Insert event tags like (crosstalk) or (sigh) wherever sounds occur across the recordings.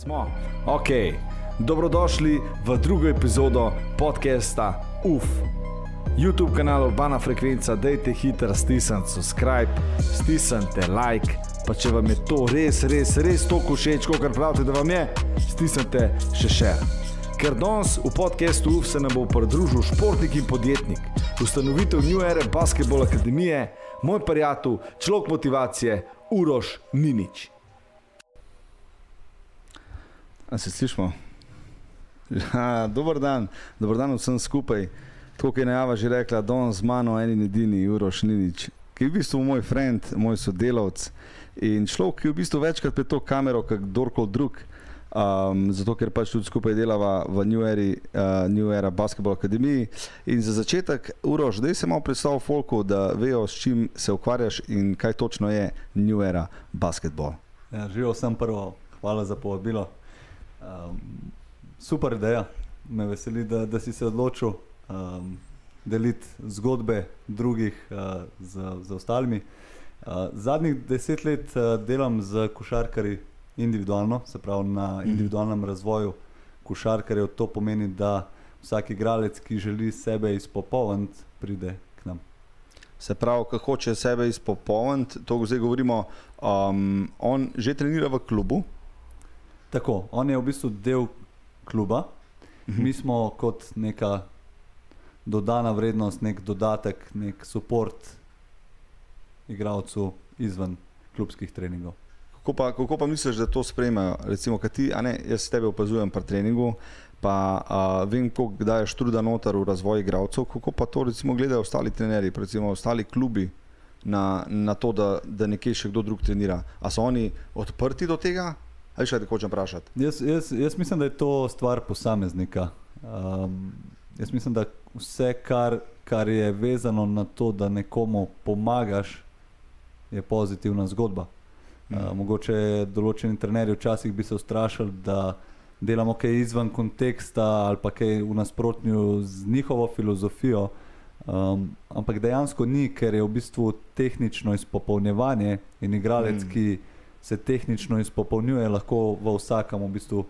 Smo. Ok, dobrodošli v drugo epizodo podcasta UF. YouTube kanal Urbana Frekvenca, dajte hitro stisnite subscribe, stisnite like, pa če vam je to res, res, res toliko všeč, kot pravite, da vam je, stisnite še še. Ker danes v podkastu UF se nam bo pridružil športnik in podjetnik, ustanovitelj New Era Basketball Akademije, moj prijatelj, človek motivacije, Uroš Ninič. A se slišmo? Ja, dober dan, dober dan vsem skupaj. Tako je najava že rekla, Don z mano, eni in edini, Uroš Ninič, ki je v bistvu moj friend, moj sodelavec in človek, ki je v bistvu večkrat pred to kamero, kot kdorkoli drug. Um, zato, ker pač tudi skupaj delava v New Era, uh, New Era Basketball Academy. In za začetek, Uroš, da se malo predstavlja Folku, da vejo, s čim se ukvarjaš in kaj točno je New Era Basketball. Ja, Živijo sem prvo, hvala za povabilo. Um, super ideja, me veseli, da, da si se odločil um, deliti zgodbe drugih uh, z, z ostalimi. Uh, zadnjih deset let uh, delam z košarkari individualno, se pravi na individualnem razvoju košarkarjev. To pomeni, da vsak igralec, ki želi sebe izpopolniti, pride k nam. Se pravi, ko hoče sebe izpopolniti, to zdaj govorimo, um, on že trenira v klubu. Tako, on je v bistvu del kluba, Mhm. mi smo kot neka dodana vrednost, nek dodatek, nek podpor igralcu izven klubskih treningov. Kako pa, kako pa misliš, da to sprejmejo? Recimo, kad ti, a ne, jaz tebe opazujem pri treningu, pa uh, vem, koliko daješ truda noter v razvoj igralcev, kako pa to recimo gledajo ostali trenerji, recimo ostali klubi na, na to, da, da nekje še kdo drug trenira. A so oni odprti do tega? Ali še kaj te hočem vprašati? Jaz, jaz, jaz mislim, da je to stvar posameznika. Um, jaz mislim, da vse, kar, kar je vezano na to, da nekomu pomagaš, je pozitivna zgodba. Uh, mogoče določeni trenerji včasih bi se ustrašili, da delamo kaj izven konteksta ali pa kaj v nasprotju z njihovo filozofijo. Um, ampak dejansko ni, ker je v bistvu tehnično izpopolnjevanje in igralec, Mm. mm. ki se tehnično izpopolnjuje, lahko v vsakem v bistvu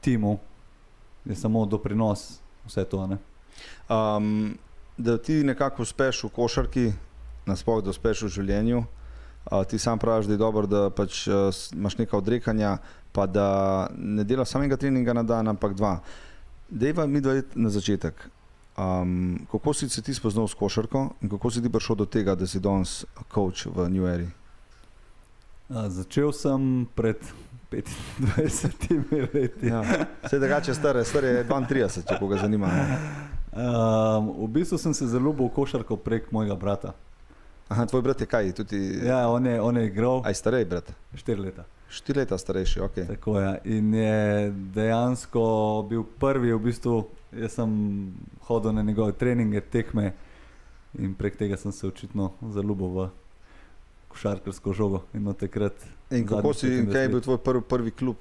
timu je samo doprinos vse to. Um, da ti nekako uspeš v košarki, nasploh da uspeš v življenju. Uh, ti sam praviš, da je dobro, da pač, uh, imaš nekaj odrekanja, pa da ne delaš samega treninga na dan, ampak dva. Dejva mi dva iti na začetek. Um, kako si se ti spoznal s košarko in kako si ti prišel do tega, da si danes coach v New Era? A, začel sem pred 25 leti. Ja. Vse drugače, star, star je 32, če koga zanima. ne. Um, v bistvu sem se zelo ljubil v košarko prek mojega brata. Aha, tvoj brat je kaj? Tudi, Ja, on je, on je igral Aj starej brat. 4 leta. Štiri leta starejši, ok. Tako je. In je dejansko bil prvi, v bistvu, jaz sem hodil na njegove treninge, tekme in prek tega sem se očitno zaljubil v košarkarsko žogo. In In kako si, in 25 kaj je bil tvoj prvi, prvi klub?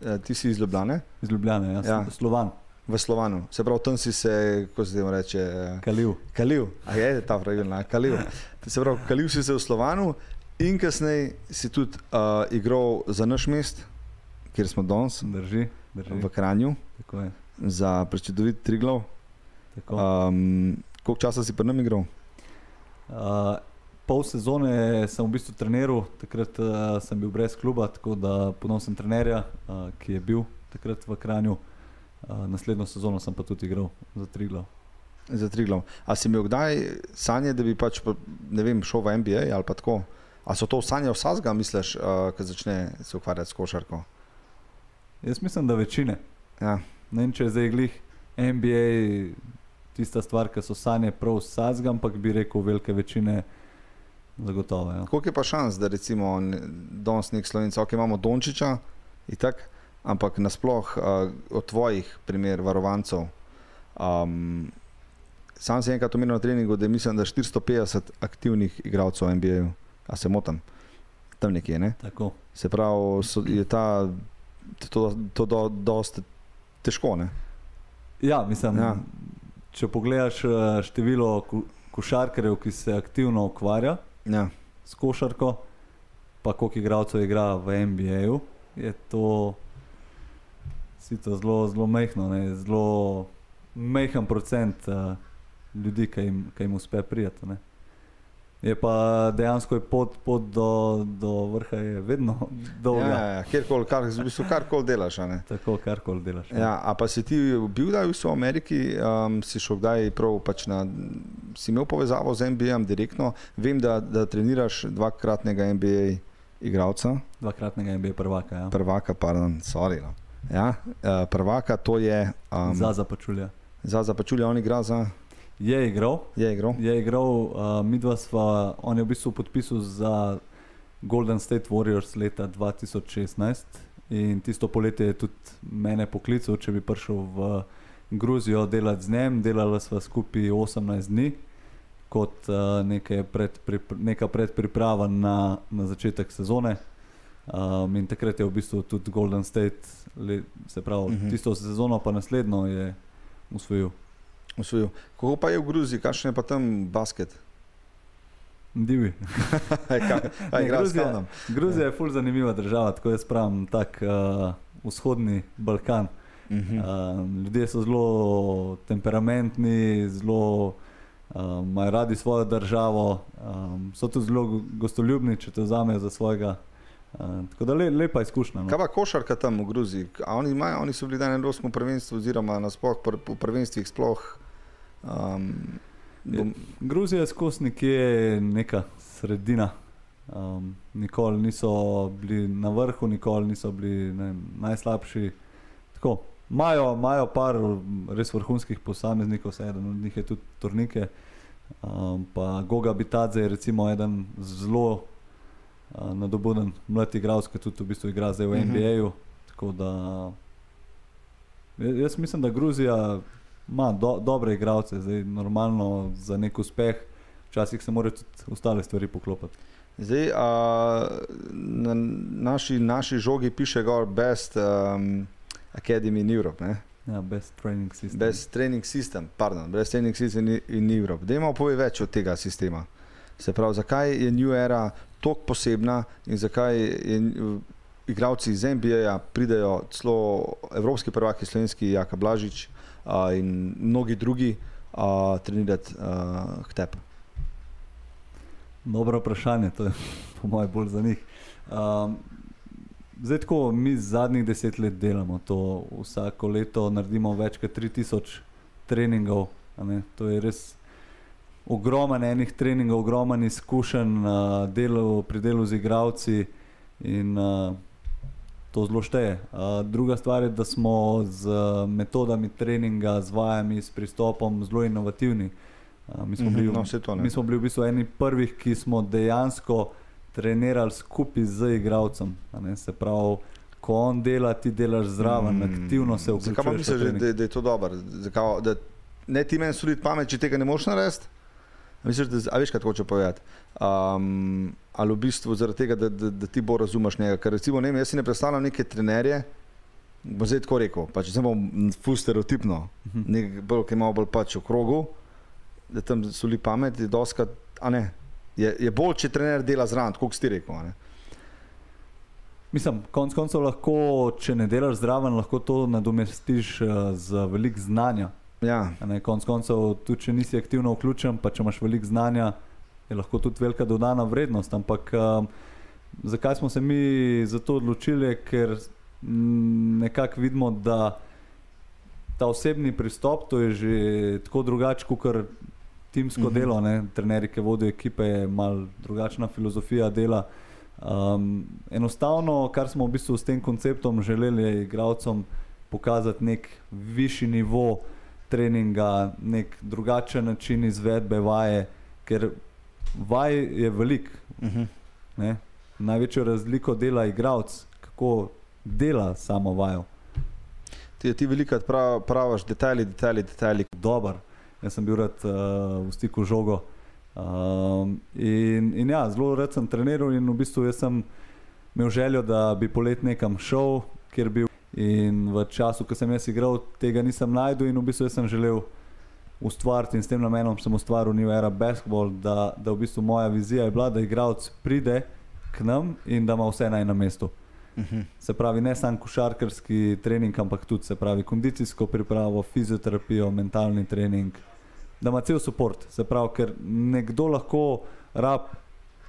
Eh, Ti si iz Ljubljane, iz Ljubljana, jaz Ja. sem Slovan, v Slovanu. Se pravi, tam si se, kako se temu reče, eh, Kalil. kalil. A je ta pravilna, kalil. (laughs) Se pravi, kalil si se v Slovanu in kasneje si tudi uh, igral za naš mest, kjer smo danes, Drži, drži. v Kranju, za prečudovit Triglav. Um, koliko časa si pri nam igral? Uh, pol sezone sem v bistvu treniral, takrat uh, sem bil brez kluba, tako da ponosen trenerja, uh, ki je bil takrat v Kranju. Uh, naslednjo sezono sem pa tudi igral za Triglav. Za Triglav. A si imel kdaj sanje, da bi pač, pa, ne vem, šel v NBA ali pa tako? A so to sanje vsakega, misliš, uh, ko začne se ukvarjati s košarko? Jaz mislim, da večine. Ja. Ne vem, če je zdaj glih NBA tista stvar, ki so sanje prav vsakega, ampak bi rekel velike večine zagotovo. Ja. Koliko je pa šans, da recimo ne- danes nek slovenc, ok, imamo Dončiča, itak, ampak nasploh uh, od tvojih primer varovancev. Um, sam sem enkrat omenil na treningu, da mislim, da je 450 aktivnih igralcev v NBA-ju. A se motim? Tam nekje, ne? Tako. Se pravi, so, je ta, to, to do, dosti težko, ne? Ja, mislim, Ja. če pogledaš eh, število ko- košarkarjev, ki se aktivno ukvarja Ja. s košarko, pa koliko igralcev igra v NBA-ju, je to Sito zelo, zelo mehko, zelo mehen procent uh, ljudi, ki jim, ki jim uspe prijeti. Ne. Je pa dejansko je pot, pot do, do vrha je vedno (laughs) dolga. Ja, ja, kjerkoli, kar, v bistvu karkoli delaš. Tako, karkoli delaš. Ja, a pa si ti bil kdaj v bistvu v Ameriki, um, si šel kdaj prav pač na, si imel povezavo z NBA-jem direktno. Vem, da, da treniraš dvakratnega NBA igralca, Dvakratnega NBA prvaka. Ja. prvaka, pardon, sorry. No. Ja, uh, prvaka to je um, Za zapačulja. za zapačulja, on igra za, Je igral, je igral. je igral uh, midva sva, on je v bistvu podpisal za Golden State Warriors leta 2016 in tisto poletje je tudi mene poklical, če bi prišel v Gruzijo delati z njim. Delala sva skupaj 18 dni kot uh, neke pred, prip, neka predpriprava na, na začetek sezone. Um, in takrat je v bistvu tudi Golden State, le, se pravi, uh Mhm. -huh. tisto sezono, pa naslednjo je usvojil. Osvojil. Kako pa je v Gruziji, kakšen je pa tam basket? Divi. (laughs) Aj, Ne, Gruzija. Gruzija je fulj zanimiva država, tako jaz pravim, tak uh, vzhodni Balkan. Mhm. Uh, ljudje so zelo temperamentni, zelo uh, imajo radi svojo državo, um, so tudi zelo go- gostoljubni, če te vzamejo za svojega. Uh, tako da le, lepa izkušnja. No. Kaj pa košarka tam v Gruziji? A Oni, imajo, oni so bili na evropskem prvenstvu, oziroma nasploh pr, v prvenstvih sploh. Um, bom, Gruzija je skozi nekje neka sredina. Um, nikoli niso bili na vrhu, nikoli niso bili vem, najslabši. Tako, Imajo, imajo par res vrhunskih posameznikov, vse eden od njih je tudi turnike. Um, pa Goga Bitadze je recimo eden zelo uh, nadobuden mlad igralec, ki tudi v bistvu igra zdaj v Mhm. NBA-ju. Tako da ja- jaz mislim, da Gruzija ima do, dobre igralce, zdaj normalno za nek uspeh, včasih se morajo tudi ostale stvari poklopiti. zdaj, a, na naši, naši žogi piše gor Best um, Academy in Europe. Ne? Ja, best training system. Best training system, pardon, best training system in- in Europe. Dajmo povej več od tega sistema. Se pravi, zakaj je New Era tako posebna in zakaj je, uh, igravci iz NBA pridejo, celo evropski prvaki, slovenski Jaka Blažič uh, in mnogi drugi uh, trenirati uh, k tebi. Dobro vprašanje, to je (laughs) po mojem bolj za njih. Um, zdaj, tako mi zadnjih deset let delamo to, vsako leto naredimo več kot 3000 treningov. To je res ogromen enih treningov, ogromen izkušenj uh, delu, pri delu z igravci in uh, to zelo šteje. Uh, druga stvar je, da smo z uh, metodami treninga, z vajami, s pristopom zelo inovativni. Uh, mi smo Mhm, bili no, to ne. Mi smo bili v bistvu eni prvih, ki smo dejansko trenirali skupaj z ne. Se pravi, ko on dela, ti delaš zraven, mm, aktivno se vključuješ. Zakaj pa misliš, da, da, je to dobro? Zakaj, da ne ti meni solid pamet, če tega ne moreš narediti? Misliš, da, a veš, kaj hoče povedati? Um, ali v bistvu zaradi tega, da, da, da ti bolj razumeš njega? Ker recimo, ne, vem, jaz si ne predstavljam neke trenerje, bom zdaj tako rekel, pač zdaj bom ful stereotipno, Mhm. nek bolj, ki ima bolj pač v krogu, da tam soli pamet, je doskrat, a ne. Je, je bolj, če trener dela zraven, kot si rekel. Mislim, konec koncev lahko, če ne delaš zraven, lahko to nadomestiš uh, z veliko znanja. Ja, Ne, konec koncev, tudi če nisi aktivno vključen, pa če imaš veliko znanja, je lahko tudi velika dodana vrednost. Ampak um, zakaj smo se mi za to odločili? Ker nekako vidimo, da ta osebni pristop, to je že tako drugače kot timsko Mhm. mm -hmm. delo. Ne? Trenerji, ki vodijo ekipe, je mal drugačna filozofija dela. Um, enostavno, kar smo v bistvu s tem konceptom želeli, je igralcem pokazati nek višji nivo treninga, nek drugačen način izvedbe vaje, ker vaj je velik. uh -huh. Ne? Največjo razliko dela igralec, kako dela samo vajo. ti, ti velikrat prav, praviš detajli, detajli, detajli. Dober. Jaz sem bil rad uh, v stiku z žogo. Um, in, in ja, zelo rad sem treniral in v bistvu sem imel željo, da bi polet nekam šel, kjer bi. In v času, ko sem jaz igral, tega nisem najdel in v bistvu sem želel ustvariti in s tem namenom sem ustvaril New Era Basketball, da, da v bistvu moja vizija je bila, da igralec pride k nam in da ima vse na enem mestu. Uh -huh. Se pravi, ne samo košarkarski trening, ampak tudi se pravi kondicijsko pripravo, fizioterapijo, mentalni trening, da ima cel podpor. Se pravi, ker nekdo lahko rab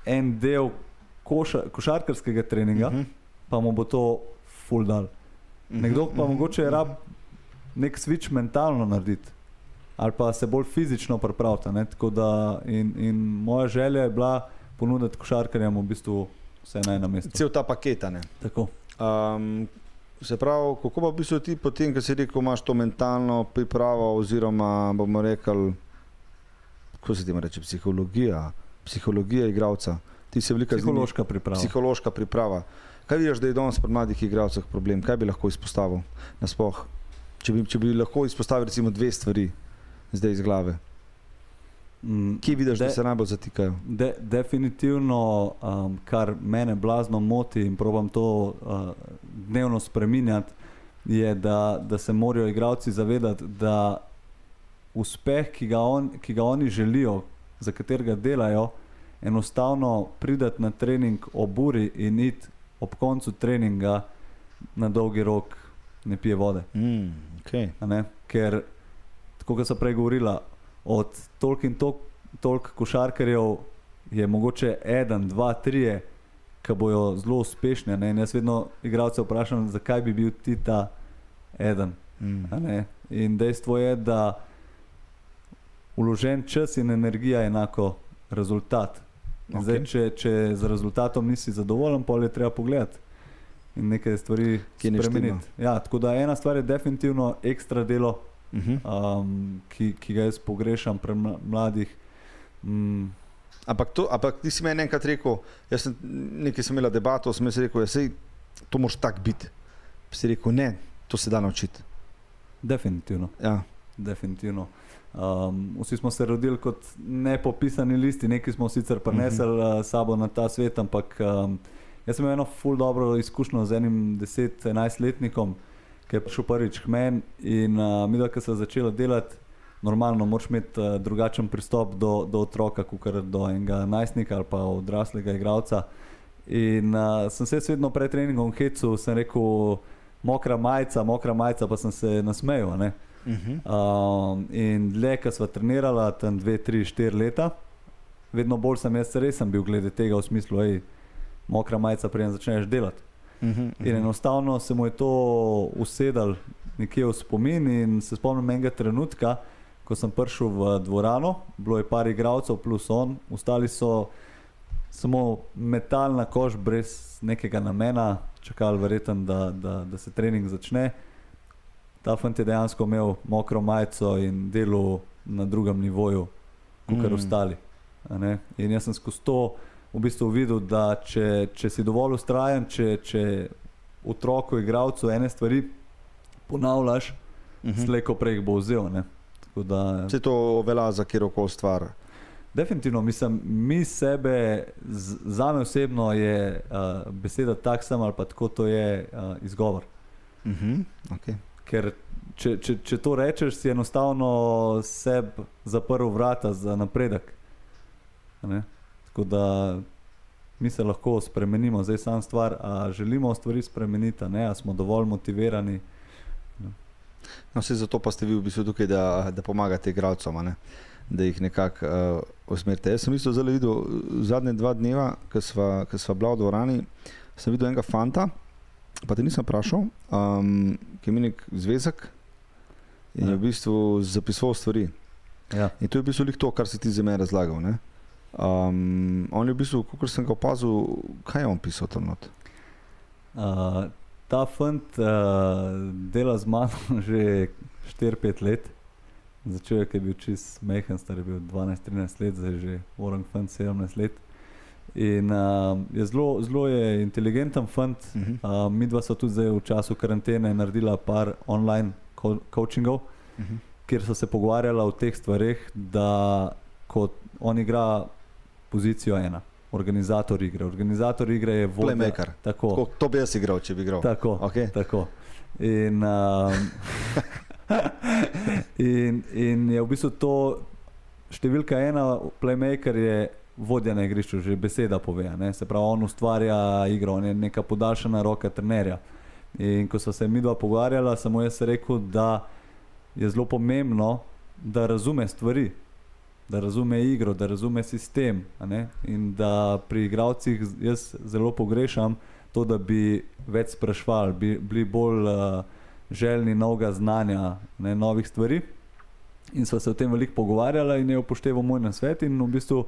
en del koša, košarkarskega treninga, uh Mhm. -huh. pa mu bo to full dal. Nekdo pa mogoče rab nek switch mentalno narediti. Ali pa se bolj fizično pripraviti. ne, tako da In, in moja želja je bila ponuditi košarkarjem v bistvu vse na enem mestu. Cel ta paket. Um, se pravi, kako pa v bistvu ti potem, ko si rekel, imaš to mentalno pripravo, oziroma bomo rekli, kako se ti reče, psihologija, psihologija igralca. Ti si velika Psihološka priprava. psihološka priprava. Kaj vidiš, da je danes pri mladih igralcih problem? Kaj bi lahko izpostavil nasploh? Če bi, če bi lahko izpostavil recimo dve stvari zdaj iz glave. Mm, Kje vidiš, da De- se najbolj zatikajo? De, definitivno, um, kar mene blazno moti in probam to uh, dnevno spreminjati, je, da, da se morajo igravci zavedati, da uspeh, ki ga, on, ki ga oni želijo, za katerega delajo, enostavno prideti na trening ob uri in iti ob koncu treninga na dolgi rok, ne pije vode. Mm, okay. ne? Ker, tako kot sem prej govorila, od toliko in toliko tolk košarkarjev je mogoče en, dva, tri, ki bojo zelo uspešni. ne. In jaz vedno igralce vprašam, zakaj bi bil ti ta eden. mm. In dejstvo je, da uložen čas in energija je enako rezultat. In Zdaj, Okej. če, če z rezultatom nisi zadovoljen, pa je treba pogledati in nekaj stvari spremeniti. Ja, tako da ena stvar je definitivno ekstra delo, Uh -huh. um, ki, ki ga jaz pogrešam pri mla- mladih. Mm, Ampak, to, ampak ti si meni enkrat rekel, jaz sem nekaj sem imela debato, sem jaz rekel, ja, sej, to moraš tak biti. Si rekel, ne, to se da naučiti. definitivno. Ja. definitivno. Um, vsi smo se rodili kot nepopisani listi, nekaj smo sicer prenesli uh -huh. sabo na ta svet, ampak um, jaz sem imel eno ful dobro izkušnjo z enim 10-11-letnikom, ki je prišel prvič k meni in uh, mi, da sem začela delati. Normalno, moraš imeti uh, drugačen pristop do, do otroka, kot do enega najstnika ali pa odraslega igralca. In uh, sem se vedno pred treningom Hecu, sem rekel, mokra majica, mokra majica, pa sem se nasmejal. Uh -huh. Um, in dlje, ko smo trenirali, tam dve, tri, štiri leta, vedno bolj sem jaz resen bil glede tega, v smislu, da je mokra majica, preden začneš delati. Uh -huh. In enostavno se mu je to usedalo nekje v spomin. In se spomnim enega trenutka, ko sem prišel v dvorano, bilo je par igralcev, plus on, ostali so samo metal na koš, brez nekega namena, čakali verjetno, da, da, da se trening začne. Ta fant je dejansko imel mokro majico in delal na drugem nivoju, kot Mm. ostali. In jaz sem skozi to v bistvu videl, da če, če si dovolj ustrajen, če, če otroku, igravcu ene stvari ponavljaš, uh Mhm. -huh. slejko prej bo vzel. ne. Tako Da, Se to velja za kjer koli stvar. definitivno, mislim, mi sebe, z- zame osebno je uh, beseda tak sem ali pa tako to je uh, izgovor. Uh -huh. okay. Ker če, če, če to rečeš, si enostavno sebi zaprl vrata za napredek. Ne? Tako da mi se lahko spremenimo, zdaj sam stvar, a želimo stvari spremeniti, ne? a smo dovolj motivirani. No, vse zato pa ste vi v bistvu tukaj, da, da pomagate igralcem, da jih nekako uh, usmerite. Jaz sem isto zelo videl zadnje dva dneva, ko sva, ko sva bila v dvorani, sem videl enega fanta, pa te nisem vprašal, um, ki je nek zvezek in je Ja. v bistvu zapisoval stvari. Ja. In to je v bistvu to, kar si ti za me razlagal. Ne? Um, on je v bistvu, kot sem ga opazil, kaj je on pisal tam not. Uh, ta fant uh, dela z mano (laughs) že 4-5 let. Začel je, ko je bil čist mehen, star je bil 12-13 let, zdaj je že orang fant 17 let. In uh, je zelo, zelo je inteligenten fant. Uh -huh. Uh, mi dva so tudi zdaj v času karantene naredila par online co coachingov, Uh -huh. kjer so se pogovarjala o teh stvareh, da ko on igra pozicijo ena, organizator igre. Organizator igre je vodja. Playmaker. Tako, Tako, to bi jaz igral, če bi igral. tako, Okay. tako. In, um, (laughs) in, in je v bistvu to številka ena, playmaker je vodja na igrišču, že beseda pove. Ne? Se pravi, on ustvarja igro, on je neka podaljšana roka trenerja. In ko smo se mi dva pogovarjala, mu jaz rekel, da je zelo pomembno, da razume stvari, da razume igro, da razume sistem. In da pri igravcih jaz zelo pogrešam to, da bi več sprašvali, bi bili bolj uh, željni novega znanja, ne, novih stvari. In sva se o tem veliko pogovarjala in je upošteval moj nasvet. In v bistvu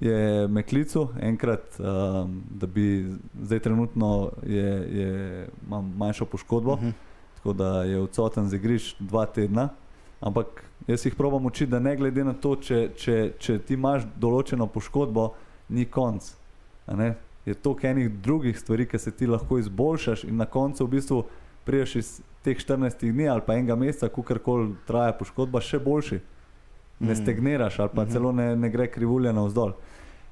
je me klical enkrat, um, da bi zdaj trenutno je, je, imam manjšo poškodbo, uh Mhm. -huh. tako da je odsoten z igrišč dva tedna. Ampak jaz jih probam učiti, da ne glede na to, če, če, če ti imaš določeno poškodbo, ni konc. Je toliko enih drugih stvari, ki se ti lahko izboljšaš, in na koncu v bistvu priješ iz teh 14 dni ali pa enega meseca, kakorkoli traja poškodba, še boljši. Ne Mm. stagniraš ali pa Mhm. celo ne, ne gre krivulja navzdol.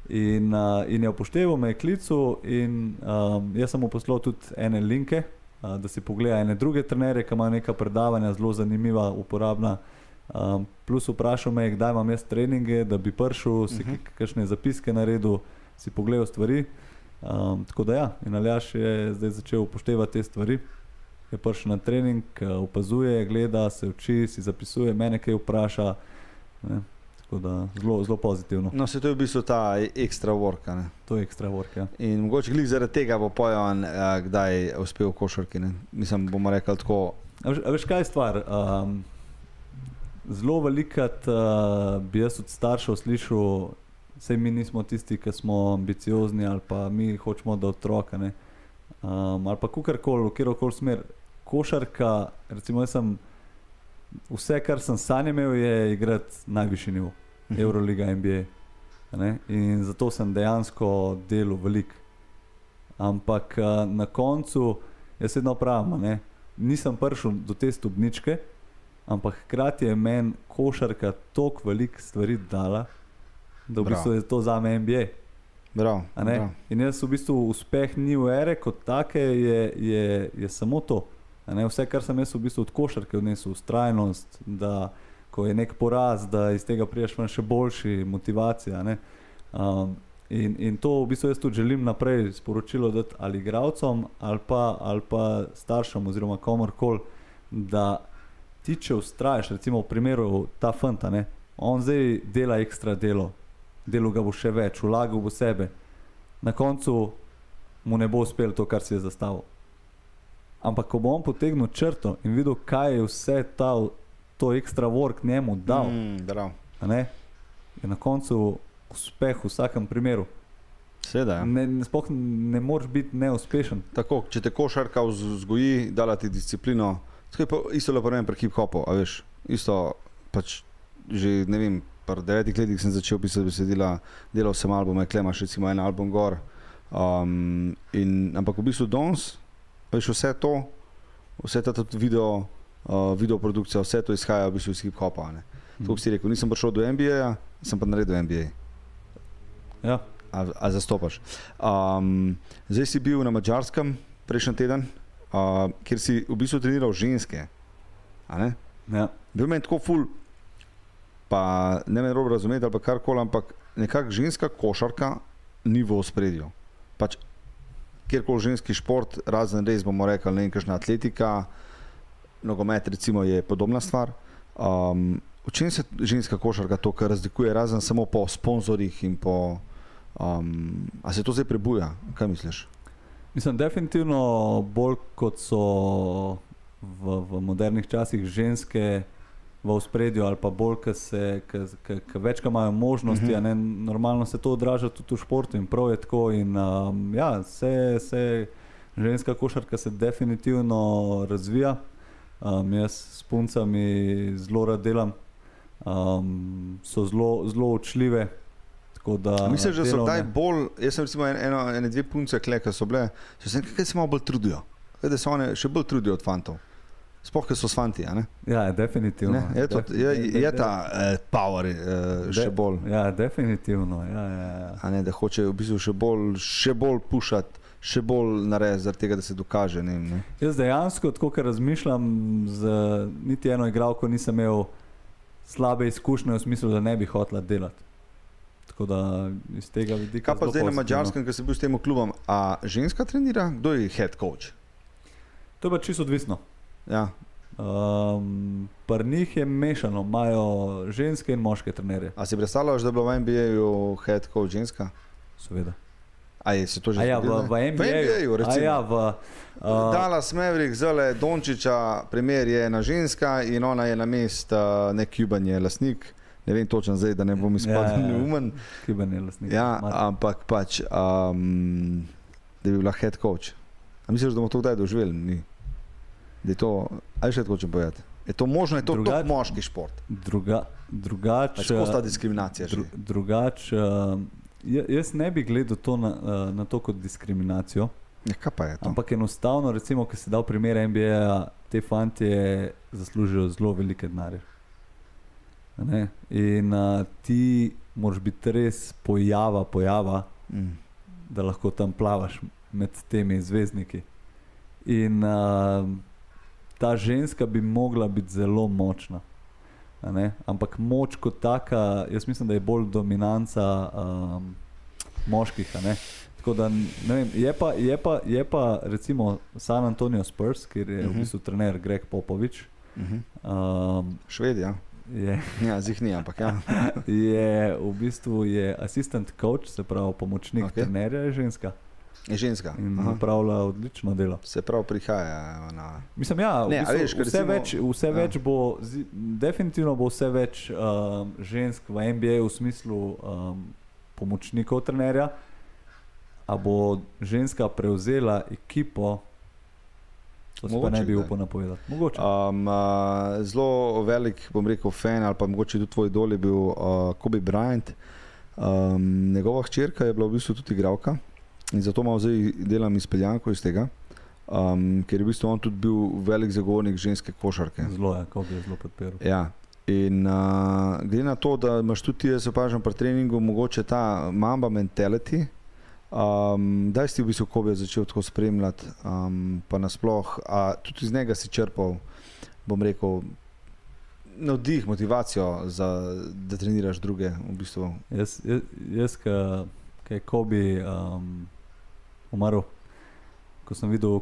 In, uh, in je upošteval me je klicu, in um, jaz sem mu poslal tudi ene linke, uh, da si pogleda ene druge trenere, ki imajo neka predavanja, zelo zanimiva, uporabna. Um, plus vprašal me je, kdaj imam jaz treninge, da bi prišel, si Mhm. uh -huh. kakšne zapiske naredil, si pogledal stvari. Um, tako da ja, in Aljaš je zdaj začel upoštevati te stvari. Je prišel na trening, eh, opazuje, gleda, se uči, si zapisuje, mene kaj vpraša. Ne? Tako da zelo, zelo pozitivno. No, se to je v bistvu ta ekstra work. ne. To je ekstra work. Ja. In mogoče glih zaradi tega bo pojan, kdaj je uspel v košarki. Ne? Mislim, bomo rekli tako. A veš, a veš, kaj je stvar? Um, zelo velikrat uh, bi jaz od staršev slišal, Sej mi nismo tisti, ki smo ambiciozni ali pa mi hočemo, da otroka. Ne? Um, ali pa kukorkoli, v kjerkoli smer. Košarka, recimo, jaz sem vse, kar sem sanje imel, je igrati najvišji nivo, Mhm. Euroliga, NBA. ne. In zato sem dejansko delal veliko. Ampak uh, na koncu, jaz vedno pravim, ne, nisem prišel do te stopničke, ampak hkrati je meni košarka toliko velik stvari dala, da v Bravo. bistvu je to za me NBA. Ne? prav. In jaz v bistvu uspeh ni v ere kot take, je, je, je samo to. Vse, kar sem jaz v bistvu od košarke odnesel, ustrajnost, da ko je nek poraz, da iz tega priješ ven še boljši, motivacija. ne. Um, in, in to v bistvu jaz tudi želim naprej sporočilo dati ali igravcem, ali pa, ali pa staršem, oziroma komorkoli, da ti, če ustraješ, recimo v primeru ta fanta, ne, on zdaj dela ekstra delo, delo ga bo še več, vlagal bo sebe, na koncu mu ne bo uspelo to, kar si je zastavil. Ampak ko bo on potegnil črto in videl, kaj je vse ta, to ekstra work njemu dal, mm. Mm, prav. je na koncu uspeh v vsakem primeru. Seveda. Ja. Ne, ne, sploh ne moreš biti neuspešen. Tako, če te košarka vz- vzgoji, dala ti disciplino, tako je pa isto lepo vem pri hip-hopu, a veš, isto pač že ne vem, pri devetih letih sem začel pisati besedila, delal sem albume, klemaš recimo en album gor, um, in, ampak v bistvu danes, veš, vse to, vse ta tudi video, uh, video produkcija, vse to izhaja v bistvu iz hip-hopa, ne. Tako si rekel, nisem prišel do NBA, sem pa naredil NBA. Ja, A, a zastopaš. Um, zdaj si bil na Mačarskem prejšnji teden, uh, kjer si v bistvu treniral ženske. ja. Bil meni tako ful, pa ne me robo razumeti ali pa karkoli, ampak nekako ženska košarka ni v ospredju. Pač, kjerkoli ženski šport, razen res bomo rekli, ne vem, kakšna atletika, nogomet recimo je podobna stvar. Um, v čem se ženska košarka to, kar razlikuje, razen samo po sponzorjih in po. Um, a se to zdaj prebuja? Kaj misliš? Mislim, definitivno bolj kot so v, v modernih časih ženske v spredju, ali pa bolj, ker več imajo možnosti. Mhm. Mm -hmm. Normalno se to odraža tudi v športu in prav je tako. In, um, ja, se, se, ženska košarka se definitivno razvija. Um, jaz s puncami zelo rad delam, um, so zelo, zelo učljive. Da, Misliš, da so kdaj bolj, jaz sem recimo en- eno, ene dve punce, kle, ki so bile, so se nekaj se malo bolj trudijo. Kaj, Da se one še bolj trudijo od fantov. Sploh, ker so s fanti. Ja, definitivno. Ne, je, to, je, je de- ta uh, power uh, še de- bolj, Ja, definitivno. Ja, ja, ja. a ne, da hoče v bistvu še bolj, še bolj pušati, še bolj narediti, zaradi tega, da se dokaže. Ne, ne. Jaz dejansko, tako kot razmišljam, z niti eno igralko nisem imel slabe izkušnje v smislu, da ne bi hotela delati. Tako da iz tega vidika. Kaj pa zelo zdaj na mačarskem, ki si bil s tem klubom, a ženska trenira? Kdo je head coach? To je pa čisto odvisno. Ja. Um, Pri njih je mešano, imajo ženske in moške trenerje, A si predstavljaš, da je bila v NBA-ju head coach ženska? seveda. A je se to že A ja, v, zgodilo, v? NBA, NBA-ju, recimo. A ja, v, uh, Dallas Maverick, zale Dončiča, primer je ena ženska in ona je na mest, uh, nek Cuban je lasnik. Ne vem točno zdaj, da ne bom izpadel Ja, ja, ja. neumen. Je lastnik. Ja, Mar- ampak pač, um, da bi bila head coach. A misliš, da bomo to kdaj doživeli? Ni. Da je to, aj še hočem povedati. Je to možno, je to Drugače- Drugač, moški šport. Druga, drugač, Pač Kako sta diskriminacija? dru, Dru, drugač, uh, jaz ne bi gledal to na, uh, na to kot diskriminacijo, ja, kaj je ampak enostavno, recimo, ki se da v primer NBA, te fantje zaslužijo zelo velike denarje. Ne? In uh, ti moraš biti res pojava, pojava, Mm. da lahko tam plavaš med temi zvezdniki. In uh, ta ženska bi mogla biti zelo močna. Ampak moč kot taka, jaz mislim, da je bolj dominanca um, moških. Tako da, vem, je, pa, je, pa, je pa recimo San Antonio Spurs, kjer je uh -huh. v Mhm. bistvu trener Greg Popovič. Uh -huh. Um, Šved, ja. Je, (laughs) Ja, zih ni, ampak ja. (laughs) je v bistvu je assistant coach, se pravi pomočnik okay. trenerja, je ženska Je ženska. in Aha. upravlja odlično delo. Se pravi, prihaja na. Mislim, ja, Ne, v a bistvu, veš, vse, recimo- več, vse ja. več bo, zi- definitivno bo vse več um, žensk v NBA v smislu um, pomočnikov trenerja. A bo ženska prevzela ekipo, to se Mogoče ne bi upal napovedati. Mogoče. Um, uh, zelo velik, bom rekel, fan ali pa mogoče tudi tvoj dol je bil uh, Kobe Bryant. Um, njegova hčerka je bila v bistvu tudi igralka in zato malo zdaj delam izpeljanko iz tega, um, ker je v bistvu on tudi bil velik zagovornik ženske košarke. Zelo je, bi je zelo podprl. Ja. In uh, glede na to, da imaš tudi jaz opažam pri treningu, mogoče ta mamba mentality. Um, Daj si v bistvu Kobe začel tako spremljati, um, pa nasploh, a tudi iz njega si črpal, bom rekel, navdih, motivacijo, za, da treniraš druge. V bistvu. Jaz, jaz, jaz ki je Kobi um, umrl, ko sem videl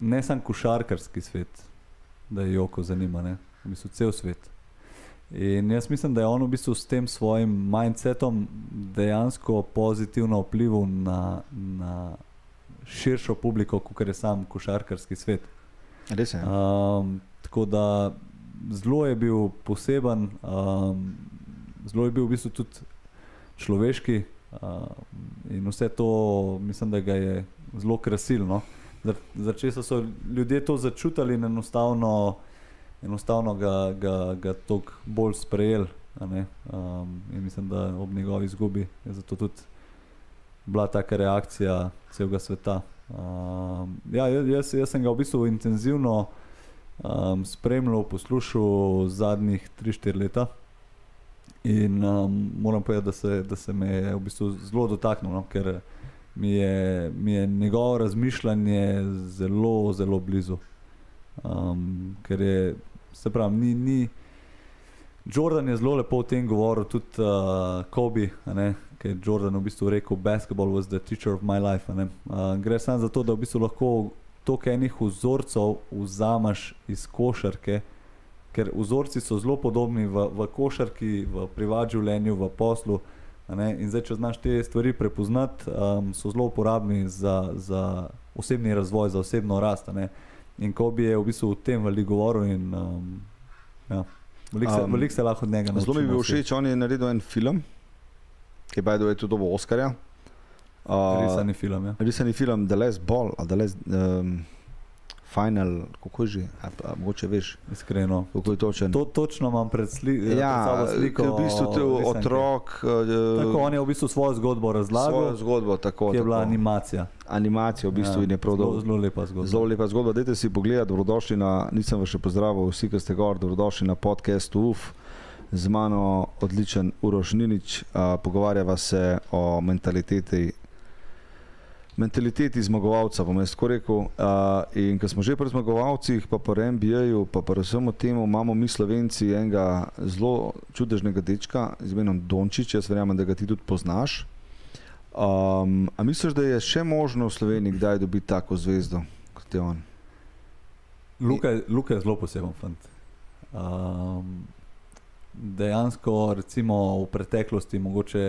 ne samo košarkarski svet, da je Joko zanima, ne? v bistvu cel svet. In jaz mislim, da je on v bistvu s tem svojim mindsetom dejansko pozitivno vplival na, na širšo publiko, kot je sam košarkarski svet. Res je. Um, tako da zelo je bil poseben, um, zelo je bil v bistvu tudi človeški um, in vse to mislim, da ga je zelo krasilno. Začeli so ljudje to začutili in enostavno, enostavno ga, ga, ga toliko bolj ne. Um, in mislim, da ob njegovi izgubi je zato tudi bila taka reakcija celega sveta. Um, ja, jaz, jaz sem ga v bistvu intenzivno um, spremljal, poslušal zadnjih 3-4 leta. In um, moram povedati, da se, da se me je v bistvu zelo dotaknilo, no, ker mi je, mi je njegovo razmišljanje zelo, zelo blizu. Um, ker je, se pravi, ni. ni Jordan je zelo lepo o tem govoril, tudi uh, Kobe, ki je Jordan v bistvu rekel: Basketball was the teacher of my life. Uh, gre samo za to, da v bistvu lahko toliko enih vzorcev vzameš iz košarke, ker vzorci so zelo podobni v, v košarki, v privat življenju, v poslu. In zdaj, če znaš te stvari prepoznati, um, so zelo uporabni za, za osebni razvoj, za osebno rast. ne. In Kobe je v bistvu o tem veliko govoril in um, ja. Veliko se, Um, velik se lahko od njega naučimo. Zelo mi je bil vsi. všeč, on je naredil en film, ki je bil tudi dobil Oscarja. Uh, Risani film. Ja. Risani film The Last Ball, The Last um, Final, kako je že, a, a, mogoče veš, Iskreno. kako je točen. To, točno imam pred, sli, pred ja, sabo ker sliko. v bistvu te otrok, Tako, uh, on je v bistvu svojo zgodbo svojo razlagal, zgodbo, tako, ki je bila tako. animacija. animacijo, v bistvu, Ja, in je prav dobro. zelo lepa zgodba. Zelo lepa zgodba. Dajte si pogledati, dobrodošli na, nisem vas še pozdravil, vsi, ki ste gor, dobrodošli na podkastu UF. Z mano odličen Uroš Ninič, uh, pogovarjava se o mentaliteti mentaliteti zmagovalca, bom jaz tako rekel. Uh, in ko smo že pri zmagovalcih, pa po MBA-ju, pa po vsemu temu, imamo mi slovenci enega zelo čudežnega dečka z imenom Dončić, jaz verjamem, da ga ti tudi poznaš. Um, a misliš, da je še možno v Sloveniji kdaj dobiti tako zvezdo kot je on? Luka, Luka je zelo poseben fant. Um, dejansko, recimo v preteklosti, mogoče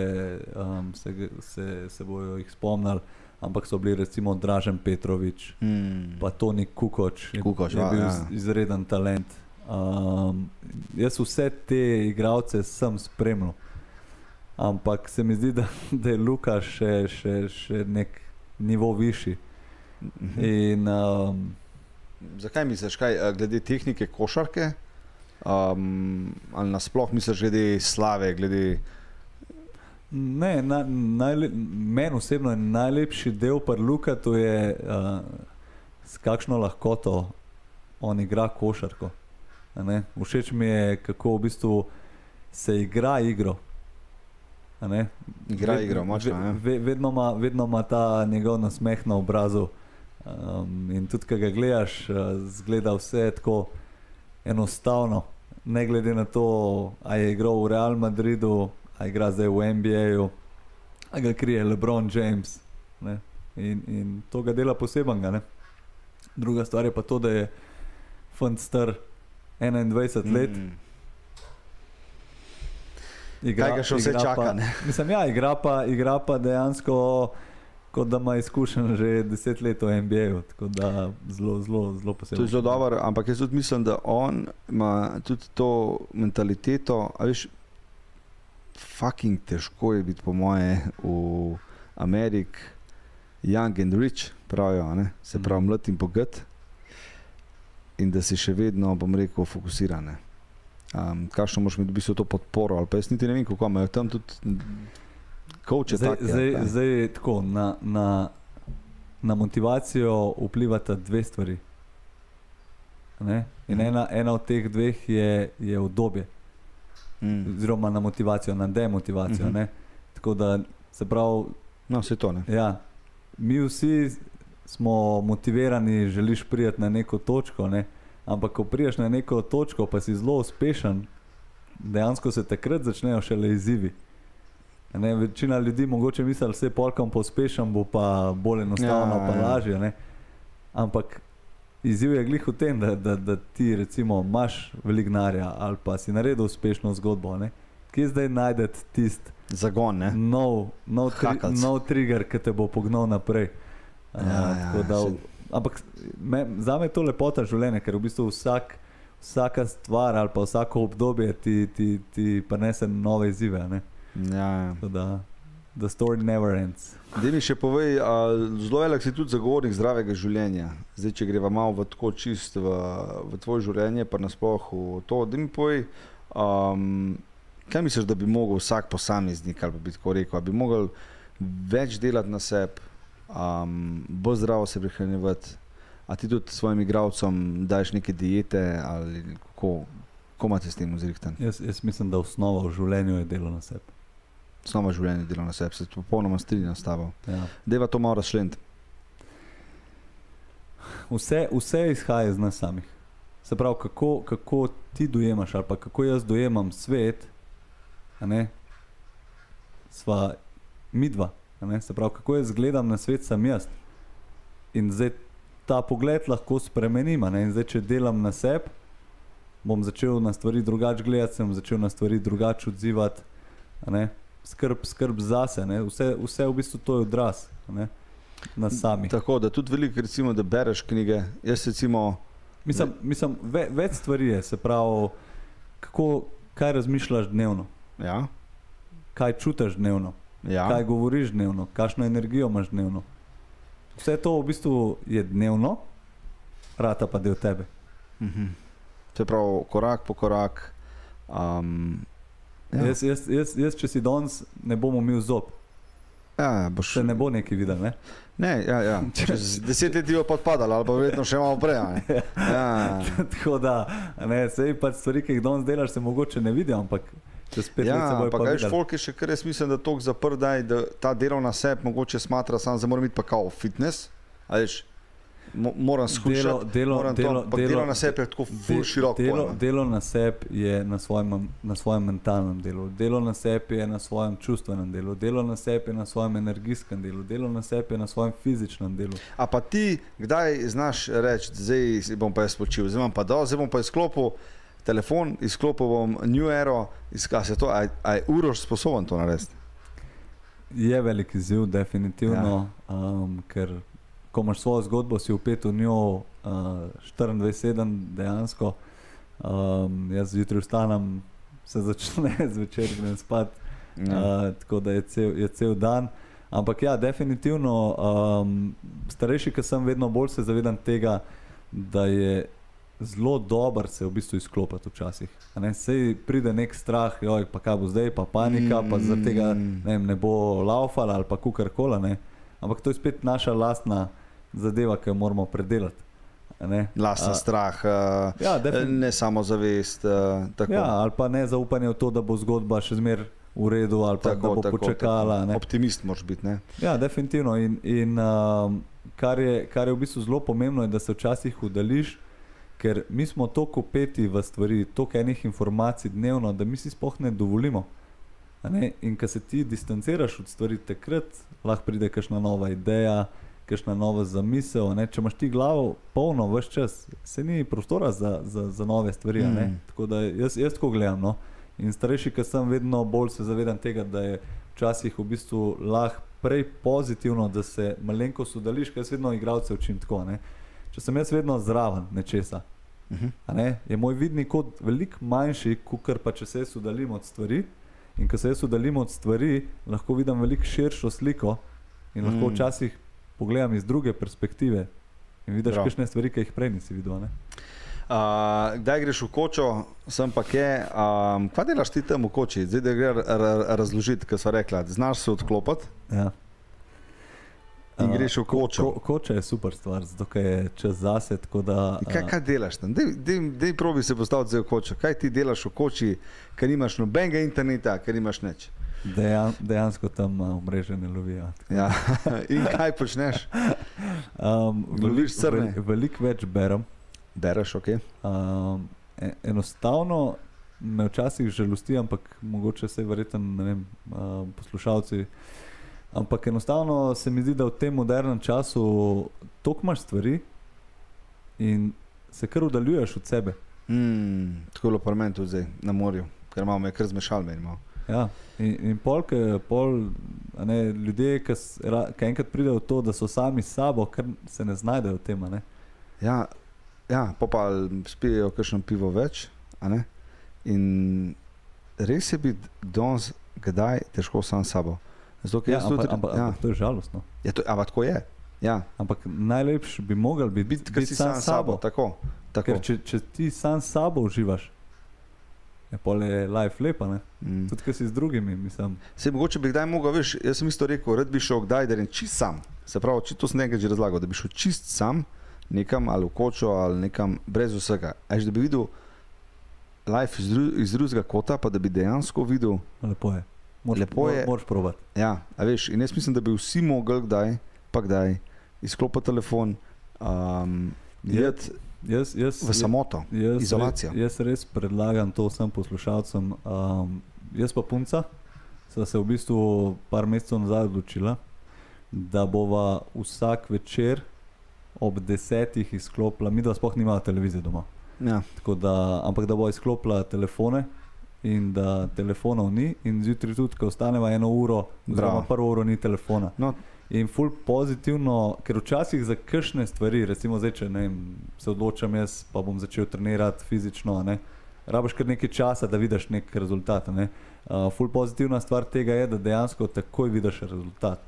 um, se, se, se bojo jih spomnili, ampak so bili recimo Dražen Petrovič, Hmm. pa Toni Kukoč, je, Kukoč, je ja, bil ja. iz- izreden talent. Um, jaz vse te igralce sem spremljal, ampak se mi zdi, da, da je Luka še, še, še nek nivo višji. Mhm. In, um, Zakaj misliš, kaj, a, glede tehnike košarke? Um, ali nasploh misliš, glede slave, glede Ne, na, najle, meni osebno je najlepši del pri Luka, to je uh, s kakšno lahkoto on igra košarko. Všeč mi je, kako v bistvu se igra igro. Igra Ved- igro, močno, ja. ve, vedno, ima, vedno ima ta njegov nasmeh na obrazu. Um, in tudi, ko ga gledaš, uh, zgleda vse tako enostavno. Ne glede na to, ali je igral v Real Madridu, ali igra zdaj v NBA-ju, ali ga krije LeBron James. Ne? In, in to ga dela posebnega. Ne? Druga stvar je pa to, da je fant star 21 let. Mm. Igra, Kaj ga še vse čaka, Pa, ne? (laughs) mislim, ja, igra pa, igra pa dejansko, kot da ima izkušen že deset let v NBA-ju. Tako da zelo, zelo, zelo To posebno. je zelo dobro, ampak jaz tudi mislim, da on ima tudi to mentaliteto. a Veš, fucking težko je biti, po moje, v Ameriki, young and rich, pravijo, ne? se Mhm. pravi, mlad in bogat. In da si še vedno, bom rekel, fokusiran. Um, Kakšno moraš imeti v bistvu to podporo, ali pa jaz niti ne vem, kako imajo tam tudi koče. Zdaj, zdaj, zdaj je tako, na, na, na motivacijo vplivata dve stvari. Ne? In Mhm. ena, ena od teh dveh je, je obdobje, Mm. oziroma na motivacijo, na demotivacijo. Mm -hmm. Se pravi, se pravi No, vse to ne. Ja, mi vsi smo motivirani, želiš priti na neko točko, ne? ampak ko priješ na neko točko, pa si zelo uspešen, dejansko se takrat začnejo šele izzivi. Ne, večina ljudi mogoče misli, da se polkam pospešen, bo pa bolj enostavno, Ja, ja, pa ja. lažje. Ne? Ampak izziv je glih v tem, da, da, da ti recimo imaš veliko denarja ali pa si naredil uspešno zgodbo. Ne? Kje zdaj najdete tisti Zagon, ne? nov, nov, tri, Hakalc. nov trigger, ki te bo pognal naprej. Uh, Ja, ja, tako da, saj- ampak me, za me je to lepota življenja, ker v bistvu vsak, vsaka stvar ali pa vsako obdobje ti, ti, ti prinese nove izzive. ne. Ja, ja. Da, the story never ends. Da mi še povej, a, zelo velik si tudi zagovornik zdravega življenja. Zdaj, če greva malo v tako čist v, v tvoje življenje, pa nasploh v to, da mi povej, um, kaj misliš, da bi mogel vsak posameznik, ali bi tako rekel, bi mogel več delati na sebi, um, bolj zdravo se prehranjevati, a ti tudi svojim igravcem daješ neke diete ali kako, kako imate s tem vzrihten? Jaz, jaz mislim, da osnova v življenju je delo na sebi. Snova življenje dela na sebi, se popolnoma strinjam s tabo. Ja. Deva to malo razšlent. Vse, vse izhaja iz nas samih. Se pravi, kako, kako ti dojemaš, ali pa kako jaz dojemam svet, ne, sva midva. ne, Se pravi, kako jaz gledam na svet, sem jaz. In zdaj ta pogled lahko spremenim. zdaj, če delam na sebi, bom začel na stvari drugače gledati, sem začel na stvari drugače odzivati. Skrb, skrb zase, ne. vse, vse v bistvu to je odraz ne, na samih. Tako da tudi veliko, recimo, da bereš knjige. Jaz recimo, Mislim, mislim ve, več stvari je, se pravi, kako, kaj razmišljaš dnevno, ja, kaj čutiš dnevno, ja. kaj govoriš dnevno, kakšno energijo imaš dnevno. Vse to v bistvu je dnevno, rata pa del tebe. Mhm. Se pravi, korak po korak. Um, Ja. ja, Jaz, jaz, jaz, jaz, če si danes ne bom umil zob, ja, boš, se ne bo neki videl. Ne? ne, ja, ja. (laughs) Čez deset let bo podpadalo, ali pa verjetno še malo prej. a ne. (laughs) Ja, Tako da, ne, sej pač stvari, ki jih danes delaš, se mogoče ne vidijo, ampak čez pet let se Ja, bojo pa pa kaj, videli. folk je še kar jaz mislim, da to zaprt, da, je, ta delovna sep mogoče smatra sam, da mora biti pa kao fitness. Veš, mo, moram skušati. Delo, delo, moram delo, to, ampak delo, delovna sep je tako de- širok. Delo, pojem, a. delo na sebi je na svojem, na svojem mentalnem delu, delo na sebi je na svojem čustvenem delu, delo na sebi je na svojem energijskem delu, delo na sebi je na svojem fizičnem delu. A pa ti, kdaj znaš reči, zdaj bom pa jaz počil, zdaj bom pa dol, zdaj bom pa izklopil telefon, izklopil bom New Era, izkaz je to, a, a je Uroš sposoben to narediti. Je velik izziv, definitivno, ja. um, ker ko imaš svojo zgodbo, si vpet v njo uh, 24-7 dejansko. Um, jaz zjutraj vstanem, se začne (laughs) zvečer, grem spat, Ja. uh, tako da je cel, je cel dan. Ampak ja, definitivno, um, starejši, ki sem, vedno bolj se zavedam tega, da je zelo dober se v bistvu izklopiti včasih. Ne, sej pride nek strah, joj, pa kaj bo zdaj, pa panika, pa zaradi tega Mm. ne, vem, ne bo laufala ali pa kukarkoli. Ampak to je spet naša lastna zadeva, ki jo moramo predelati. A, strah, uh, Ja, ne samo zavest. Uh, tako. Ja, ali pa ne zaupanje v to, da bo zgodba še zmeraj v redu, ali pa tako, da bo tako, počakala. Tako. ne. Optimist moraš biti. Ne? Ja, definitivno. In, in um, kar, je, kar je v bistvu zelo pomembno, je, da se včasih udališ, ker mi smo toliko peti v stvari, toliko enih informacij dnevno, da mi si sploh ne dovolimo. Ne? In ko se ti distanciraš od stvari, takrat lahko pride kakšna nova ideja, kakšna nova zamisel. Ne? Če imaš ti glavo polno, vse čas, se ni prostora za, za, za nove stvari. Mm. Tako da jaz, jaz tako gledam. No? In starejši, ki sem, vedno bolj se zavedam tega, da je včasih v bistvu lahko prej pozitivno, da se malenkost udališ, ker jaz vedno igralce učim tako. Ne? Če sem jaz vedno zraven nečesa, Uh -huh. a ne, je moj vidni kot veliko manjši, kot pa če se jaz uddaljim od stvari. In ko se jaz uddaljim od stvari, lahko vidim veliko širšo sliko in lahko Mm. včasih pogledam iz druge perspektive. In vidiš Prav. kakšne stvari, ki jih prej nisi videl. Ne? Uh, kdaj greš v kočo, sem pa kje. Um, kaj delaš ti tam v koči? Zdaj da gre razložiti, kaj so rekla. Znaš se odklopiti Ja. in greš v kočo. Ko, koča je super stvar, zato je čas zase. Da, Kaj, kaj delaš tam? Dej, dej, dej probi se postaviti v kočo. Kaj ti delaš v koči, ker nimaš nobenega interneta, ker nimaš nič? Dejan, dejansko tam uh, mreže ne lovijo. Ja. (laughs) In kaj počneš? Um, Loviš crne? Veliko velik več berem. Bereš, ok. Um, e- enostavno me včasih žalosti, ampak mogoče se verjetno vem, um, poslušalci. Ampak enostavno se mi zdi, da v tem modernem času toliko imaš stvari in se kar oddaljuješ od sebe. Mm, tako je bilo meni tudi zdaj na morju, ker imamo kar zmešal meni. Ja. In, in pol, ke, pol ne, ljudje, ki ki enkrat pridejo v to, da so sami s sabo, ker se ne znajdejo v tem. Ja, ja pa pa spijo kakšno pivo več. In res je biti danes, kdaj težko sam s sabo. Zato, Ja, ampak, tudi, ampak, ja, ampak to je žalostno. ja, to, ampak tako je. Ja, Ampak najlepši bi mogel biti, biti, ker si sam s sabo. Tako, tako. Ker če, če ti sam s sabo uživaš, je pol je life lepa, ne? Mm. tudi ker si z drugimi, mislim. Se mogoče bi kdaj mogel, veš, jaz sem isto rekel, rad bi šel kdaj, da rečem čist sam. Se pravi, či, to sem nekaj že razlagal, da bi šel čist sam nekam ali v kočo ali nekam brez vsega. Až da bi videl life iz, dru, iz drugega kota, pa da bi dejansko videl, Lepo je. Moraš, Lepo je. Moraš probati. ja, a veš, in jaz mislim, da bi vsi mogli kdaj, pa kdaj, izklopiti telefon, um, Je- jet Jaz, jaz, v samoto. jaz, izolacija. Jaz, jaz res predlagam to vsem poslušalcem. Um, jaz pa punca, sva se v bistvu par mesecev nazaj odločila, da bova vsak večer ob desetih izklopila, mi da sploh nimamo televizije doma. Ja. Tako Da, ampak da bo izklopila telefone in da telefonov ni, in zjutraj tudi, ko ostaneva eno uro, oziroma prvo uro ni telefona. No, In ful pozitivno, ker včasih za kakšne stvari, recimo zdaj, če ne se odločam jaz, pa bom začel trenirati fizično, ne, rabiš kar nekaj časa, da vidiš nek rezultat. Ne. Uh, ful pozitivna stvar tega je, da dejansko takoj vidiš rezultat.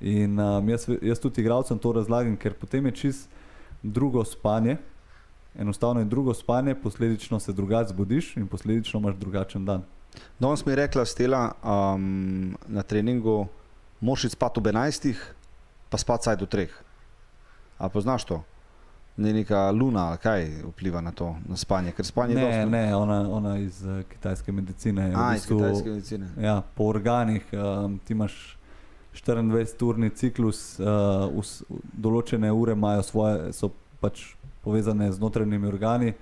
In um, jaz, jaz tudi igralcem to razlagam, ker potem je čist drugo spanje. Enostavno je drugo spanje, posledično se drugače zbudiš in posledično imaš drugačen dan. Danes mi je rekla Stela um, na treningu, moš iti spat ob 11, pa spat saj do 3. A poznaš to? Ne neka luna, kaj vpliva na to, na spanje, ker spanje je Ne, dosti- ne, ona, ona iz uh, kitajske medicine. je v A, iz bistvu- kitajske medicine. Ja, po organih um, ti imaš 24-urni ciklus, uh, us, določene ure imajo svoje, so pač povezane z notranjimi organi,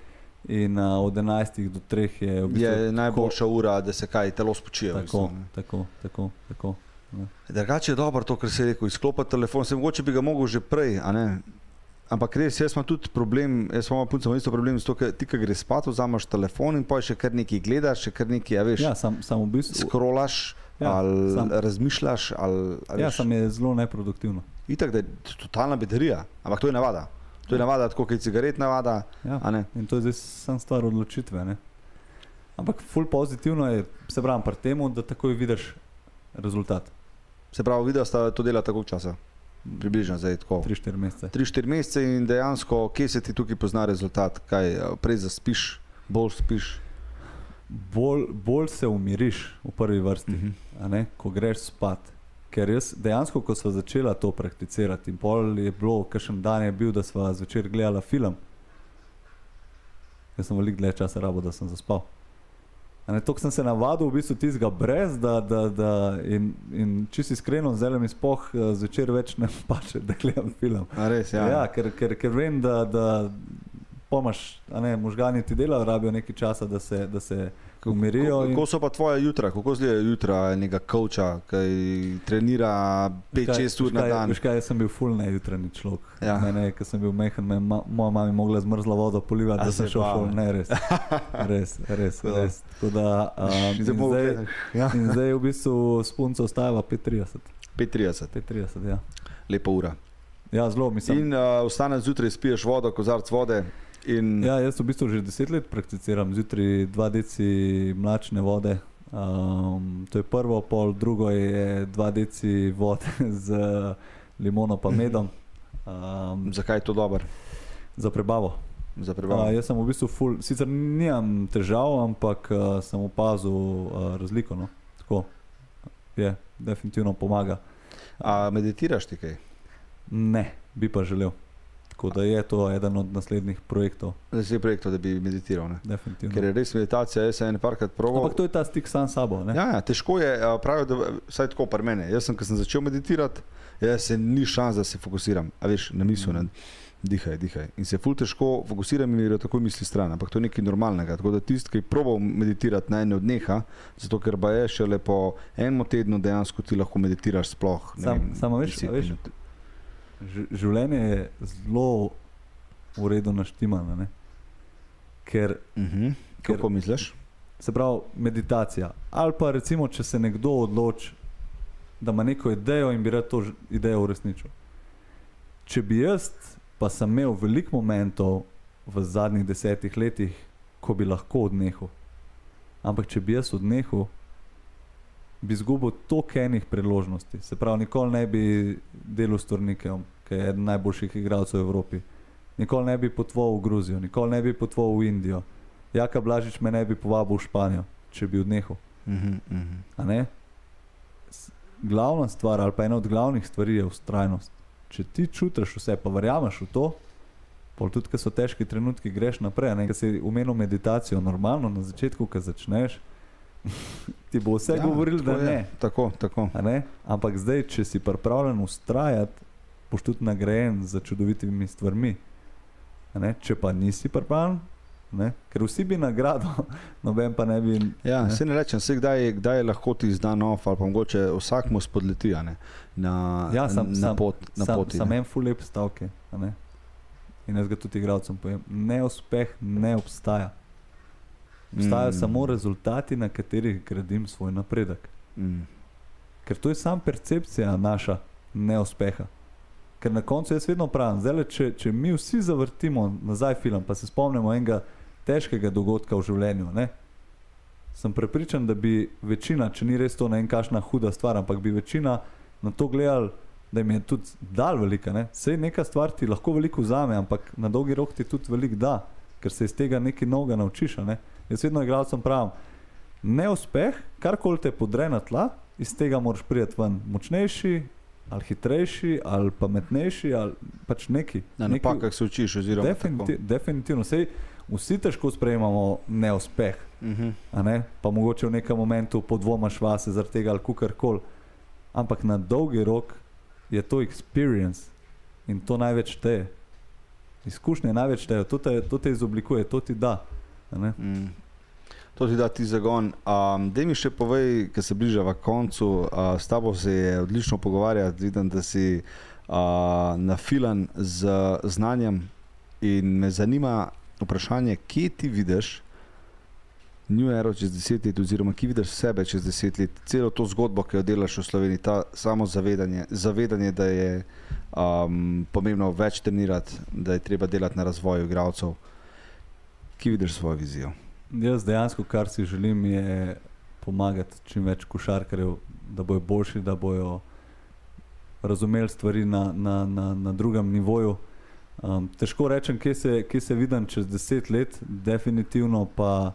in uh, od 11 do 3 je v bistvu Je najboljša ura, da se kaj telo spočije. v tako, bistvu, ne. tako, tako, tako. Drugače je dobro to, kar si rekel, izklopiti telefon, se mogoče bi ga mogel že prej. Ampak res, jaz imam tudi problem, jaz imam punca, imam isto problem, zato, ker ti, ki greš spat, vzameš telefon in pa še kar nekaj gledaš, še kar nekaj, a veš, Ja, sam, sam v bistvu. skrolaš Ja, ali sam- razmišljaš. Ali, a Ja, veš, sam je zelo neproduktivno. Itak, da je totalna bedarija, ampak to je navada. To je navada, tako kot je cigaret navada. Ja. In to je zdaj samo stvar odločitve. Ne? Ampak ful pozitivno je, se pravi, pri tem, da takoj vidiš rezultat. Se pravi, videl sta to dela tako časa, približno zdaj tako. 3-4 mesece. 3-4 mesece in dejansko, kje se ti tukaj pozna rezultat, kaj eh, prej zaspiš, bolj spiš. Bolj, bolj se umiriš v prvi vrsti, Mhm. a ne, ko greš spat. Ker jaz dejansko, ko smo začela to prakticirati, in pol je bilo, kakšen dan je bil, da smo zvečer gledala film. Jaz sem veliko dlje časa rabo, da sem zaspal. Tako sem se navadil v bistvu tistega brez, da, da, da in, in čisto iskreno, zdaj mi spoh eh, zvečer več ne (laughs) pače, da gledam film. A res, Ja, ja. ker, ker, ker vem, da, da pomaš, ne, možgani ti delajo, rabijo nekaj časa, da se, da se umirijo. in- Kako so pa tvoje jutra, kako izgleda jutra enega coacha, ki trenira 5-6 ur na dan? Veš kaj, jaz sem bil full nejutranji človek. Ja. Mene, ko sem bil mehen, me je ma, moja mama mogla zmrzla voda polivati, da sem se šel full ne. res. (laughs) Res, res, Tako da. res. Tako da, um, In zdaj. Ja. in zdaj v bistvu s punco ostajava 5:30. 5-30, 5:30, ja. lepa ura. Ja, zelo mislim. In uh, vstaneš zjutraj, spiješ vodo, kozarc vode. In, Ja, jaz v bistvu že deset let prakticiram zjutraj dva deci mlačne vode. Um, to je prvo, pol drugo je dva deci vode (laughs) z limono pa medom um, Zakaj je to dobro? za prebavo. Za Uh, prebavo. jaz sem v bistvu full, sicer nimam težav, ampak uh, sem opazil uh, razliko. No. Tako je, definitivno pomaga. A meditiraš ti kaj? Ne, bi pa želel. Tako da je to eden od naslednjih projektov, si projekt, da bi meditiral. Ne? definitivno. Ker je res meditacija, jaz sem en parkrat proval. Ampak to je ta stik sam s sabo. Ne? Ja, ja, težko je, pravijo, da vsaj tako pri meni. Jaz sem, ko sem začel meditirati, jaz se ni šans, da se fokusiram. A veš, na misel, ne, dihaj, dihaj. In se ful težko fokusiram in gre tako misli stran. Ampak to je nekaj normalnega. Tako da tisti, ki je probal meditirati naj ne odneha, zato ker pa je šele po enem tednu dejansko ti lahko meditiraš sploh. Sam- vem, samo veš, 10 a veš, minut. Življenje je zelo v redu naštimano. ne. Ker Mhm. ker- Kako misliš? se pravi meditacija. Ali pa recimo, če se nekdo odloči, da ima neko idejo in bi rad to idejo uresničil. Če bi jaz, pa sem imel veliko momentov v zadnjih desetih letih, ko bi lahko odnehal. Ampak če bi jaz odnehal, bi izgubil toliko enih priložnosti. Se pravi, nikoli ne bi delal s Tornikom, ki je eden najboljših igralcev v Evropi. Nikoli ne bi potoval v Gruzijo, nikoli ne bi potoval v Indijo. Jaka Blažič me ne bi povabil v Španijo, če bi odnehal. Mhm. a ne? S- Glavna stvar, ali pa ena od glavnih stvari je ustrajnost. Če ti čutiš vse, pa verjameš v to, pol tudi, ko so težki trenutki, greš naprej. a Ne, Ker si umenil meditacijo, normalno na začetku, ko začneš, (laughs) ti bo vse ja, govoril, da je. ne. Tako, tako. a ne. Ampak zdaj, če si pripravljen ustrajati, boš tudi nagrajen za čudovitimi stvarmi. a ne. Če pa nisi pripravljen, ne, ker vsi bi nagrado, (laughs) noben pa ne bi. Ja, ne. se ne rečem, se kdaj, kdaj lahko ti zda nov, ali pa mogoče vsak mu spodleti a ne, na, Ja, sam- na, sam- pot, na sam, poti. Sam ne. en full lep stavke. In jaz ga tudi igralcem povem. Neuspeh ne obstaja. Obstajajo Mm. samo rezultati, na katerih gradim svoj napredek. Mm. Ker to je samo percepcija naša neuspeha. Ker na koncu jaz vedno pravim, zdaj, če, če mi vsi zavrtimo nazaj film, pa se spomnimo enega težkega dogodka v življenju, ne? sem prepričan, da bi večina, če ni res to ne vem, kakšna huda stvar, ampak bi večina na to gledali, da jim je tudi dal velika. Ne? Sej neka stvar ti lahko veliko vzame, ampak na dolgi rok ti tudi veliko da, ker se iz tega nekaj novega naučiš. Ne? Jaz vedno igralcem pravim, neuspeh, karkoli te podre na tla, iz tega moraš priti ven močnejši, ali hitrejši, ali pametnejši, ali pač neki. Na neki napakah se učiš, oziroma Definiti, definitivno. Sej, vsi težko sprejemamo neuspeh, Mhm. a ne? pa mogoče v nekem momentu podvomaš vase zaradi tega ali kar koli. Ampak na dolgi rok je to experience in to največ šteje. Izkušnje največ šteje, to te, to te izoblikuje, to ti da. Mm. To ti da ti zagon. Um, Dej mi še povej, ker se bližava koncu. Uh, s tabo se je odlično pogovarjati, vidim, da si uh, nafilan z znanjem. In me zanima vprašanje, kje ti vidiš New Era čez deset let, oziroma kje vidiš sebe čez deset let, celo to zgodbo, ki jo delaš v Sloveniji, ta samo zavedanje, zavedanje da je um, pomembno več trenirati, da je treba delati na razvoju igralcev. Kje vidiš svojo vizijo? Jaz dejansko, kar si želim, je pomagati čim več košarkarjev, da bojo boljši, da bojo razumeli stvari na, na, na, na drugem nivoju. Um, težko rečem, kje se, kje se vidim čez deset let, definitivno pa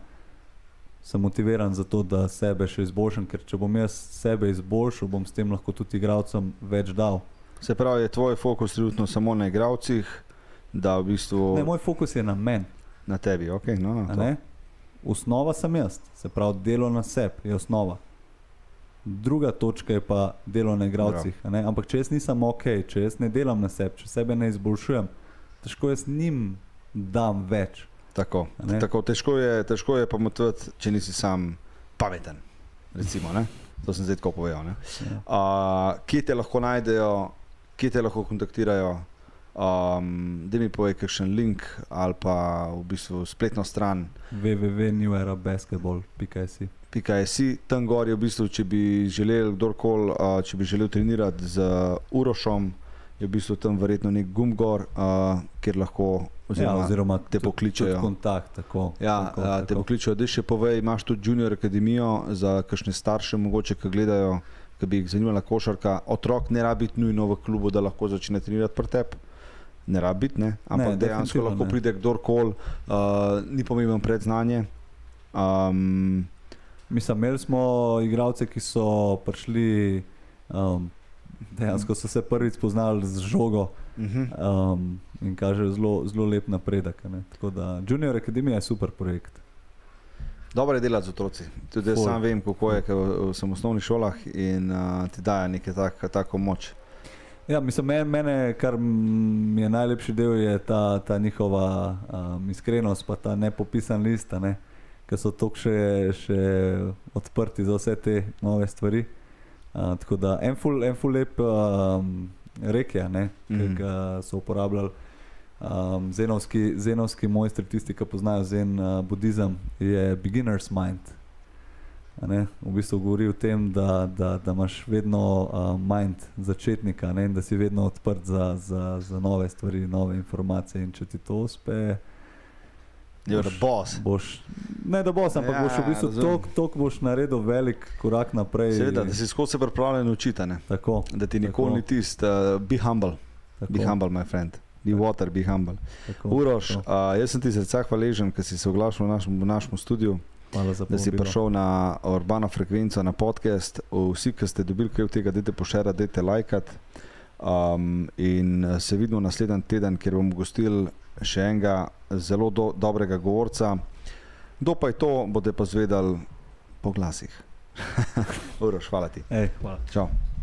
sem motiviran za to, da sebe še izboljšam, ker če bom jaz sebe izboljšal, bom s tem lahko tudi igralcem več dal. Se pravi, je tvoj fokus trenutno samo na igravcih, da v bistvu Ne, moj fokus je na meni. Na tebi. Okay, no, no? Osnova sem jaz, se pravi, delo na sebi je osnova. Druga točka je pa delo na igralcih. a ne. Ampak če jaz nisem ok, če jaz ne delam na sebi, če sebe ne izboljšujem, težko jaz njim dam več. Tako, tako težko je, težko je pa motivati, če nisi sam pameten. Recimo, ne? to sem zdaj tako povedal. Ja. Uh, kje te lahko najdejo, kje te lahko kontaktirajo? Um, da mi povej, kakšen link ali pa v bistvu spletno stran. www.newerabasketball.si PKSI, tam gor je v bistvu, če bi želel kdorkoli, uh, če bi želel trenirati z Urošom, je v bistvu tam verjetno nek gum gor, uh, kjer lahko Ja, oziroma, oziroma te pokličejo. Kontakt, tako. Ja, tako, a, te tako. pokličejo, da še povej, imaš tudi junior akademijo za kakšne starše, mogoče, ki gledajo, ki bi jih zanimala košarka. Otrok ne rabi nujno v klubu, da lahko začne trenirati pri tebi. Ne rabi biti, ampak Ne, dejansko lahko ne. pride kdorkoli, uh, ni pomemben predznanje. Um, Mislim, imeli smo igralce, ki so prišli, um, dejansko so se prvič spoznali z žogo uh -huh. um, in kažejo zelo, zelo lep napredek. Tako da Junior Academy je super projekt. Dobro je delati z otroci. Tudi Ful. sam vem, kako je, ker sem v osnovnih šolah in uh, ti daje nekaj tak, tako moč. Ja, mislim, mene, mene, kar mi je najlepši del, je ta, ta njihova um, iskrenost, pa ta nepopisan list, ne, ki so tako še, še odprti za vse te nove stvari. Uh, tako da en ful, en ful lep um, rek je, ne, ki Mhm. ga so uporabljali. Um, zenovski, zenovski mojstri, tisti, ki poznajo zen uh, budizem, je beginner's mind. Ne, v bistvu govori o tem, da, da, da imaš vedno uh, mind začetnika ne, in da si vedno odprt za, za, za nove stvari, nove informacije. In če ti to uspe, Je Boš- boss. boš, ne da boš, ampak Ja, ja, boš v bistvu razumem. tok, tok boš naredil velik korak naprej. Seveda, da si skozi pripravljen učiti, ne? Tako, da ti nikoli Tako. ni tisti, uh, be humble, tako, be humble, my friend. Be Tako. water, be humble. tako, Uroš, tako. uh, jaz sem ti srca hvaležen, ker si se oglašal v našem, v našem studiu, da si prišel na urbano frekvenco, na podcast. Vsi, ki ste dobili kaj od tega, dajte pošerati, dajte lajkati. Um, in eh, se vidimo naslednji teden, kjer bomo gostili še enega zelo do, dobrega govorca. Kdo pa je to, boste pa zvedali po glasih. (laughs) Uroš, hvala ti. Ej, hvala. Čau.